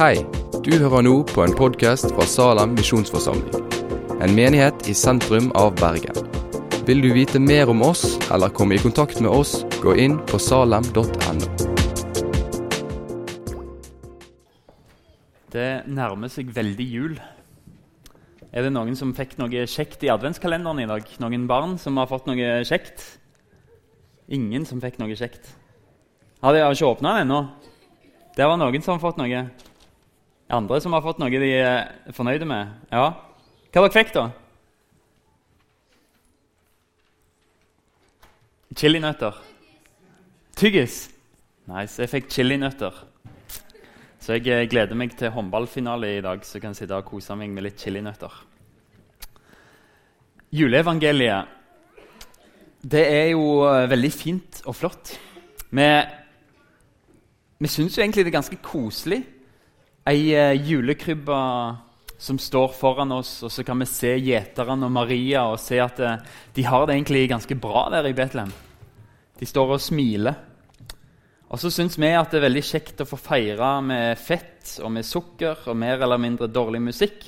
Hei, du hører nå på en podkast fra Salem misjonsforsamling. En menighet i sentrum av Bergen. Vil du vite mer om oss eller komme i kontakt med oss, gå inn på salem.no. Det nærmer seg veldig jul. Er det noen som fikk noe kjekt i adventskalenderen i dag? Noen barn som har fått noe kjekt? Ingen som fikk noe kjekt. Ja, de ikke åpna den ennå? Det var noen som har fått noe. Andre som har fått noe de er fornøyde med. Ja. Hva dere fikk da? Chilinøtter. Tyggis. Nice. Jeg fikk chilinøtter. Så jeg eh, gleder meg til håndballfinale i dag, så jeg kan sitte og kose meg med litt chilinøtter. Juleevangeliet det er jo eh, veldig fint og flott. Vi, vi syns jo egentlig det er ganske koselig. Ei uh, julekrybbe som står foran oss, og så kan vi se gjeterne og Maria og se at uh, de har det egentlig ganske bra der i Betlehem. De står og smiler. Og så syns vi at det er veldig kjekt å få feire med fett og med sukker og mer eller mindre dårlig musikk.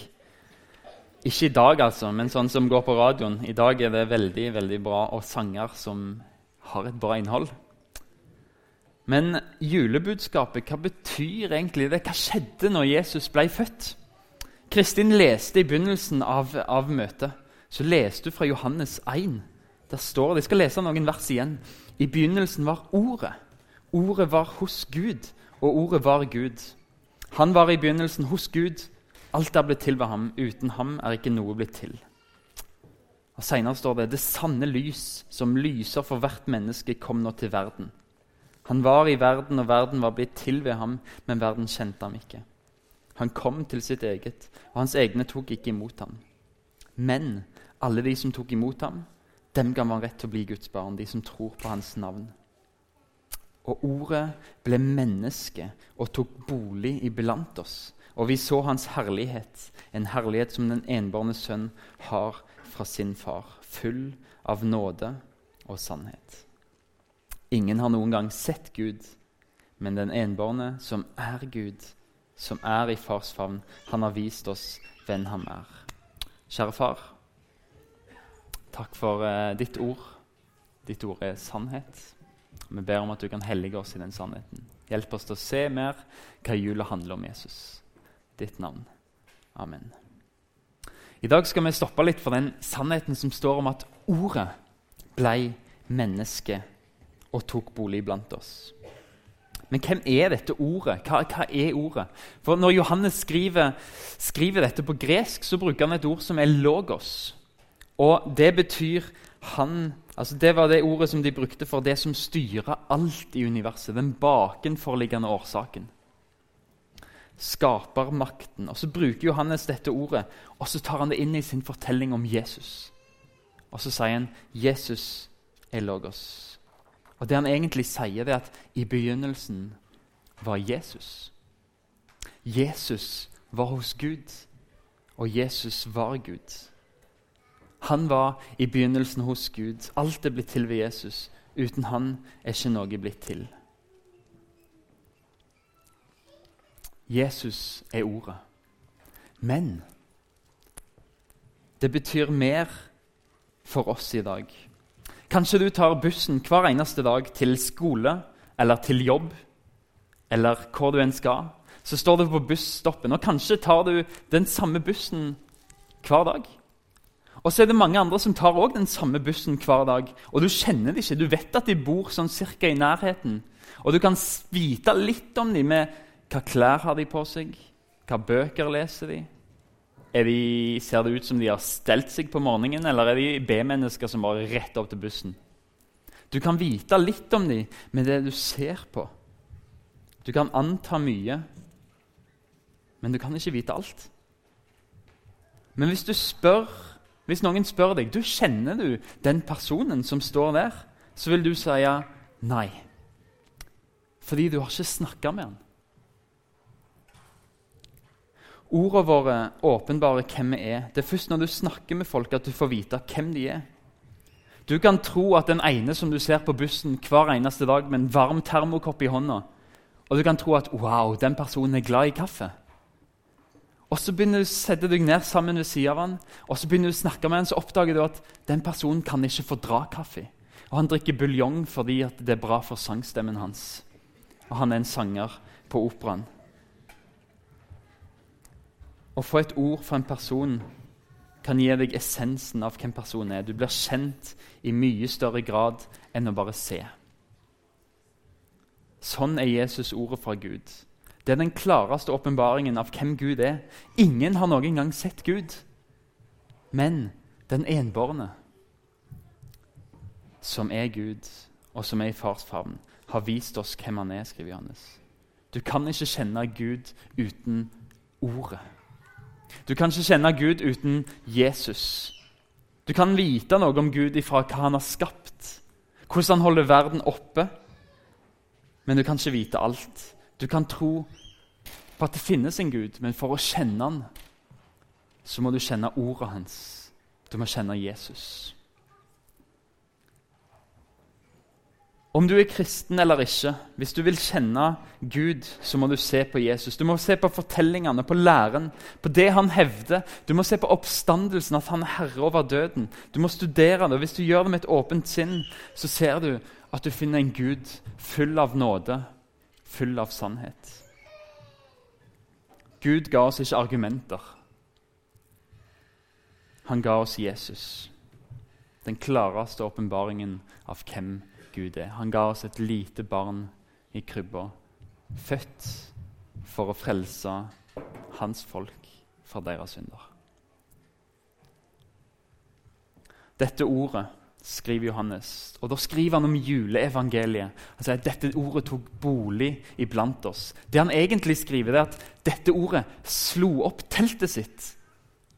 Ikke i dag, altså, men sånn som går på radioen. I dag er det veldig veldig bra og sanger som har et bra innhold. Men julebudskapet, hva betyr egentlig det? Hva skjedde når Jesus ble født? Kristin leste i begynnelsen av, av møtet så leste hun fra Johannes 1. Der står det, Jeg skal lese noen vers igjen. I begynnelsen var Ordet. Ordet var hos Gud, og ordet var Gud. Han var i begynnelsen hos Gud. Alt er blitt til ved ham. Uten ham er ikke noe blitt til. Og Senere står det det sanne lys som lyser for hvert menneske, kom nå til verden. Han var i verden, og verden var blitt til ved ham, men verden kjente ham ikke. Han kom til sitt eget, og hans egne tok ikke imot ham. Men alle de som tok imot ham, dem ga han rett til å bli Guds barn, de som tror på hans navn. Og ordet ble menneske og tok bolig iblant oss. Og vi så hans herlighet, en herlighet som den enbårne sønn har fra sin far, full av nåde og sannhet. Ingen har noen gang sett Gud, men den enbårne, som er Gud, som er i fars favn, han har vist oss hvem han er. Kjære far, takk for uh, ditt ord. Ditt ord er sannhet. Vi ber om at du kan hellige oss i den sannheten. Hjelp oss til å se mer hva jula handler om Jesus. Ditt navn. Amen. I dag skal vi stoppe litt for den sannheten som står om at Ordet blei menneske og tok bolig blant oss. Men hvem er dette ordet? Hva, hva, er ordet? For Når Johannes skriver, skriver, dette på gresk, så bruker han et ord som er 'logos'. Og Det betyr han Altså Det var det ordet som de brukte for det som styrer alt i universet. Den bakenforliggende årsaken. Skapermakten. Og Så bruker Johannes dette ordet og så tar han det inn i sin fortelling om Jesus. Og så sier han 'Jesus er logos'. Og Det han egentlig sier, er at i begynnelsen var Jesus. Jesus var hos Gud, og Jesus var Gud. Han var i begynnelsen hos Gud. Alt er blitt til ved Jesus. Uten han er ikke noe blitt til. Jesus er ordet. Men det betyr mer for oss i dag. Kanskje du tar bussen hver eneste dag til skole eller til jobb eller hvor du enn skal. Så står du på busstoppen, og kanskje tar du den samme bussen hver dag. Og så er det mange andre som tar også den samme bussen hver dag. Og du kjenner dem ikke. Du vet at de bor sånn cirka i nærheten. Og du kan vite litt om dem med hva klær har de på seg, hva bøker leser de. De ser det ut som de har stelt seg på morgenen, eller er de B-mennesker som bare rett opp til bussen? Du kan vite litt om dem med det du ser på. Du kan anta mye, men du kan ikke vite alt. Men hvis spør hvis noen spør deg du kjenner du den personen som står der, så vil du si ja, nei. Fordi du har ikke snakka med han. Ordene våre åpenbarer hvem vi er. Det er først når du snakker med folk, at du får vite hvem de er. Du kan tro at den ene som du ser på bussen hver eneste dag med en varm termokopp i hånda, og du kan tro at wow, den personen er glad i kaffe. Og Så begynner du å sette deg ned sammen ved siden av han, og så begynner du å snakke med han, så oppdager du at den personen kan ikke fordra kaffe. Og Han drikker buljong fordi det er bra for sangstemmen hans. Og han er en sanger på operaen. Å få et ord fra en person kan gi deg essensen av hvem personen er. Du blir kjent i mye større grad enn å bare se. Sånn er Jesus ordet fra Gud. Det er den klareste åpenbaringen av hvem Gud er. Ingen har noen gang sett Gud, men den enbårne, som er Gud, og som er i fars har vist oss hvem han er, skriver Johannes. Du kan ikke kjenne Gud uten Ordet. Du kan ikke kjenne Gud uten Jesus. Du kan vite noe om Gud ifra hva han har skapt, hvordan han holder verden oppe, men du kan ikke vite alt. Du kan tro på at det finnes en Gud, men for å kjenne han, så må du kjenne ordet hans. Du må kjenne Jesus. Om du er kristen eller ikke, hvis du vil kjenne Gud, så må du se på Jesus. Du må se på fortellingene, på læren, på det han hevder. Du må se på oppstandelsen, at han er herre over døden. Du må studere det. og Hvis du gjør det med et åpent sinn, så ser du at du finner en Gud full av nåde, full av sannhet. Gud ga oss ikke argumenter. Han ga oss Jesus, den klareste åpenbaringen av hvem Gud er Gud er. Han ga oss et lite barn i krybba, født for å frelse hans folk fra deres synder. Dette ordet skriver Johannes, og da skriver han om juleevangeliet. Han sier at dette ordet tok bolig iblant oss. Det han egentlig skriver, er at dette ordet slo opp teltet sitt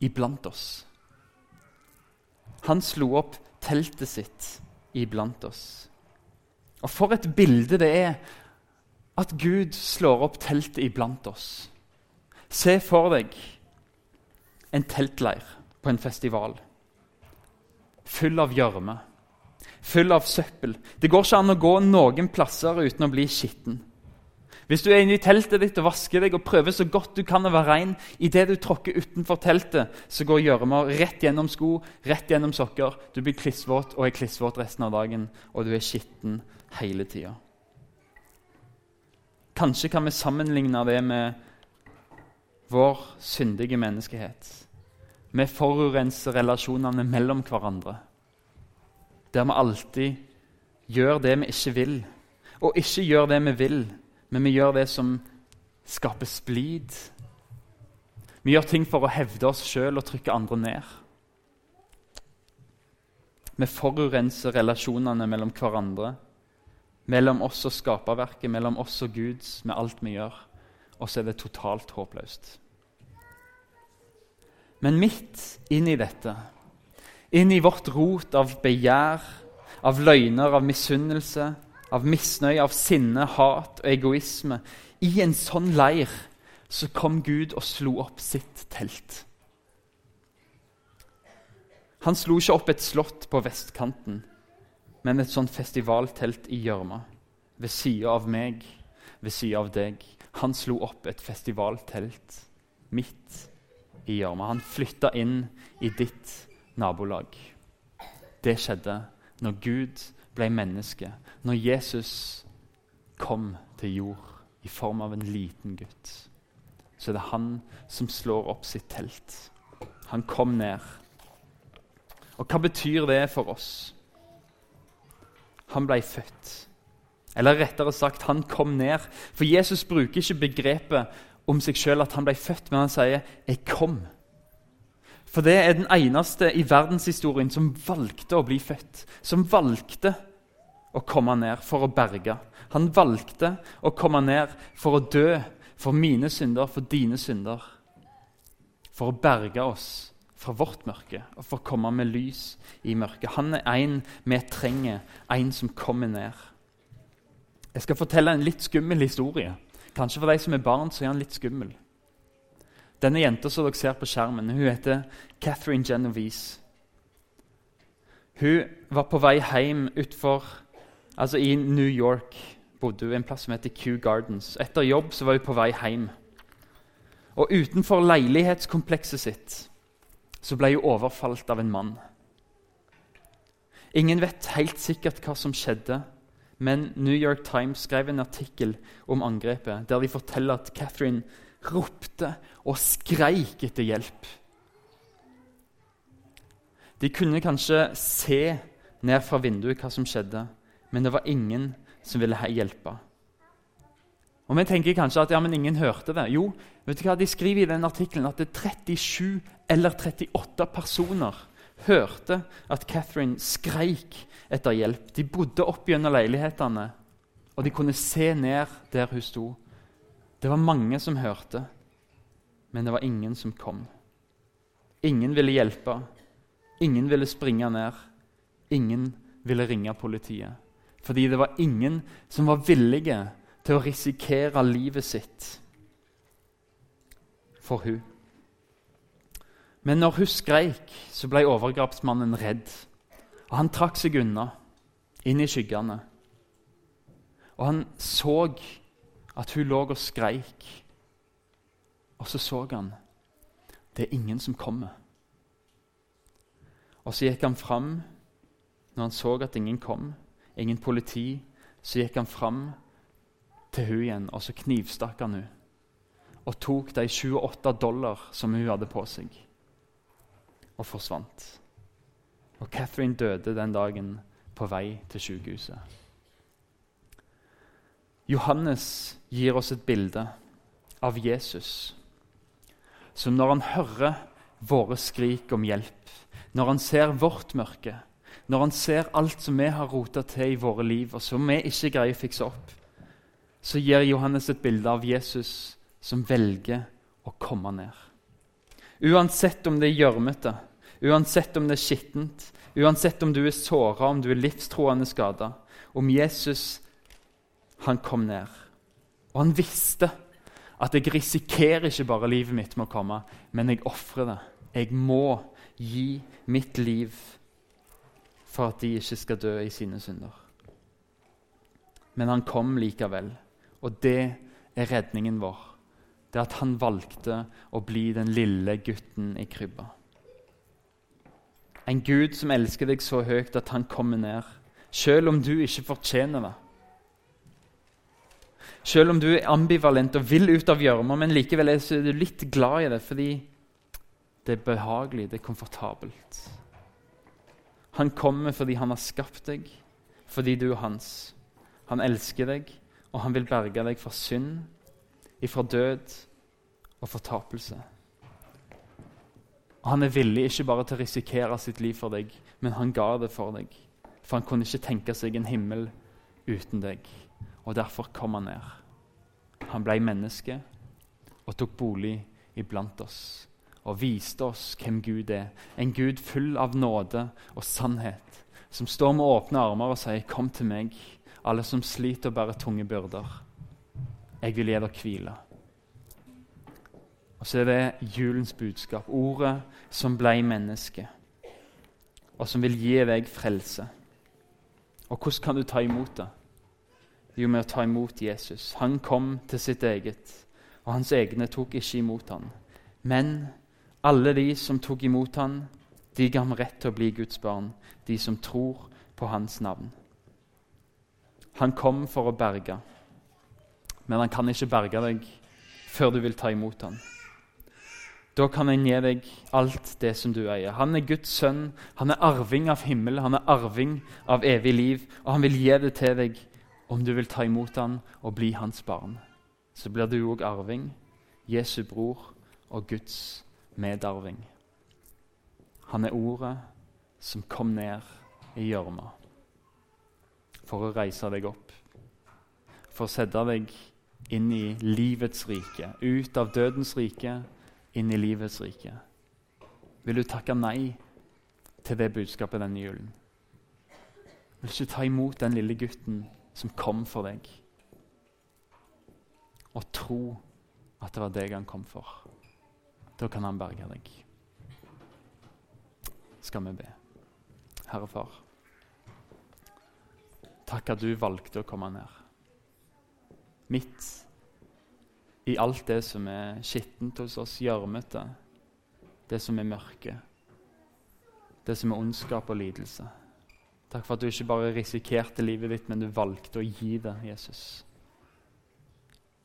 iblant oss. Han slo opp teltet sitt iblant oss. Og For et bilde det er at Gud slår opp teltet iblant oss. Se for deg en teltleir på en festival. Full av gjørme, full av søppel. Det går ikke an å gå noen plasser uten å bli skitten. Hvis du er inne i teltet ditt og vasker deg og prøver så godt du kan å være rein, idet du tråkker utenfor teltet, så går gjørma rett gjennom sko, rett gjennom sokker. Du blir klissvåt og er klissvåt resten av dagen, og du er skitten hele tida. Kanskje kan vi sammenligne det med vår syndige menneskehet. Vi forurenser relasjonene mellom hverandre. Der vi alltid gjør det vi ikke vil, og ikke gjør det vi vil, men vi gjør det som skaper splid. Vi gjør ting for å hevde oss sjøl og trykke andre ned. Vi forurenser relasjonene mellom hverandre mellom oss og skaperverket, mellom oss og Gud, med alt vi gjør. Og så er det totalt håpløst. Men midt inn i dette, inn i vårt rot av begjær, av løgner, av misunnelse, av misnøye, av sinne, hat og egoisme I en sånn leir så kom Gud og slo opp sitt telt. Han slo ikke opp et slott på vestkanten men et sånt festivaltelt i gjørma. Ved sida av meg, ved sida av deg. Han slo opp et festivaltelt midt i gjørma. Han flytta inn i ditt nabolag. Det skjedde når Gud ble menneske, når Jesus kom til jord i form av en liten gutt. Så er det han som slår opp sitt telt. Han kom ned. Og hva betyr det for oss? han ble født. Eller rettere sagt, han kom ned. For Jesus bruker ikke begrepet om seg sjøl at han ble født, men han sier 'jeg kom'. For det er den eneste i verdenshistorien som valgte å bli født. Som valgte å komme ned for å berge. Han valgte å komme ned for å dø for mine synder, for dine synder. For å berge oss fra vårt mørke og for å komme med lys i mørket. Han er en vi trenger, en som kommer ned. Jeg skal fortelle en litt skummel historie. Kanskje for de som er barn, så er han litt skummel. Denne jenta som dere ser på skjermen, hun heter Catherine Genovese. Hun var på vei hjem utfor, altså i New York. bodde hun en plass som heter Kew Gardens. Etter jobb så var hun på vei hjem. Og utenfor leilighetskomplekset sitt så ble hun overfalt av en mann. Ingen vet helt sikkert hva som skjedde, men New York Times skrev en artikkel om angrepet der de forteller at Catherine ropte og skreik etter hjelp. De kunne kanskje se ned fra vinduet hva som skjedde, men det var ingen som ville hjelpe. Og Vi tenker kanskje at ja, men ingen hørte det. Jo, vet du hva de skriver i den artikkelen at det er 37 eller 38 personer hørte at Catherine skreik etter hjelp. De bodde opp gjennom leilighetene, og de kunne se ned der hun sto. Det var mange som hørte, men det var ingen som kom. Ingen ville hjelpe. Ingen ville springe ned. Ingen ville ringe politiet. Fordi det var ingen som var villige til å risikere livet sitt for hun. Men når hun skreik, så ble overgrepsmannen redd. Og Han trakk seg unna, inn i skyggene. Og han så at hun lå og skreik. Og så så han det er ingen som kommer. Og så gikk han fram når han så at ingen kom, ingen politi. Så gikk han fram til hun igjen, og så knivstakk han hun. Og tok de 28 dollar som hun hadde på seg, og forsvant. Og Catherine døde den dagen på vei til sykehuset. Johannes gir oss et bilde av Jesus som når han hører våre skrik om hjelp, når han ser vårt mørke, når han ser alt som vi har rota til i våre liv, og som vi ikke greier å fikse opp, så gir Johannes et bilde av Jesus som velger å komme ned. Uansett om det er gjørmete, uansett om det er skittent, uansett om du er såra, om du er livstroende skada, om Jesus han kom ned. Og han visste at jeg risikerer ikke bare livet mitt med å komme, men jeg ofrer det. Jeg må gi mitt liv for at de ikke skal dø i sine synder. Men han kom likevel. Og det er redningen vår. Det at han valgte å bli den lille gutten i krybba. En Gud som elsker deg så høyt at han kommer ned, selv om du ikke fortjener det. Selv om du er ambivalent og vil ut av gjørma, men likevel er du litt glad i det fordi det er behagelig, det er komfortabelt. Han kommer fordi han har skapt deg, fordi du er hans. Han elsker deg, og han vil berge deg fra synd, ifra død og fortapelse. Og Han er villig ikke bare til å risikere sitt liv for deg, men han ga det for deg. For han kunne ikke tenke seg en himmel uten deg, og derfor kom han ned. Han ble menneske og tok bolig iblant oss og viste oss hvem Gud er. En Gud full av nåde og sannhet, som står med åpne armer og sier, 'Kom til meg, alle som sliter og bærer tunge byrder. Jeg vil gi dere hvile. Og så er det julens budskap, ordet som ble menneske, og som vil gi deg frelse. Og hvordan kan du ta imot det? Jo, med å ta imot Jesus. Han kom til sitt eget, og hans egne tok ikke imot ham. Men alle de som tok imot ham, de ga ham rett til å bli Guds barn, de som tror på hans navn. Han kom for å berge, men han kan ikke berge deg før du vil ta imot ham. Da kan han gi deg alt det som du eier. Han er Guds sønn, han er arving av himmelen, han er arving av evig liv, og han vil gi det til deg om du vil ta imot ham og bli hans barn. Så blir du òg arving, Jesu bror og Guds medarving. Han er ordet som kom ned i gjørma for å reise deg opp. For å sette deg inn i livets rike, ut av dødens rike, inn i livets rike. Vil du takke nei til det budskapet denne julen? Vil du ikke ta imot den lille gutten som kom for deg? Og tro at det var deg han kom for. Da kan han berge deg. Skal vi be. Herre Far. Takk at du valgte å komme ned. Midt i alt det som er skittent hos oss, gjørmete, det som er mørke, det som er ondskap og lidelse. Takk for at du ikke bare risikerte livet ditt, men du valgte å gi det, Jesus.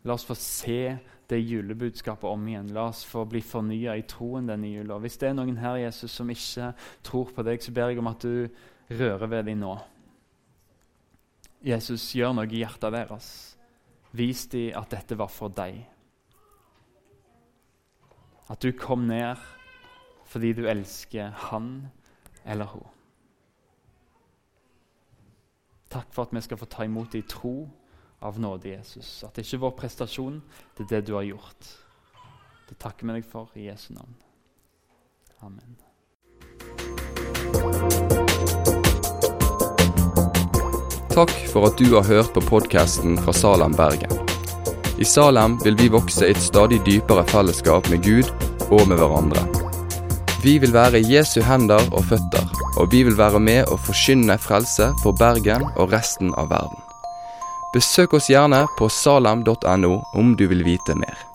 La oss få se det julebudskapet om igjen. La oss få bli fornya i troen denne jula. Hvis det er noen her Jesus, som ikke tror på deg, så ber jeg om at du rører ved dem nå. Jesus, gjør noe i hjertet deres. Vis dem at dette var for deg. At du kom ned fordi du elsker han eller hun. Takk for at vi skal få ta imot det i tro av nåde, Jesus. At det ikke er vår prestasjon, det er det du har gjort. Det takker vi deg for i Jesu navn. Amen. Takk for at du har hørt på podkasten fra Salem, Bergen. I Salem vil vi vokse i et stadig dypere fellesskap med Gud og med hverandre. Vi vil være Jesu hender og føtter, og vi vil være med å forkynne frelse for Bergen og resten av verden. Besøk oss gjerne på salem.no om du vil vite mer.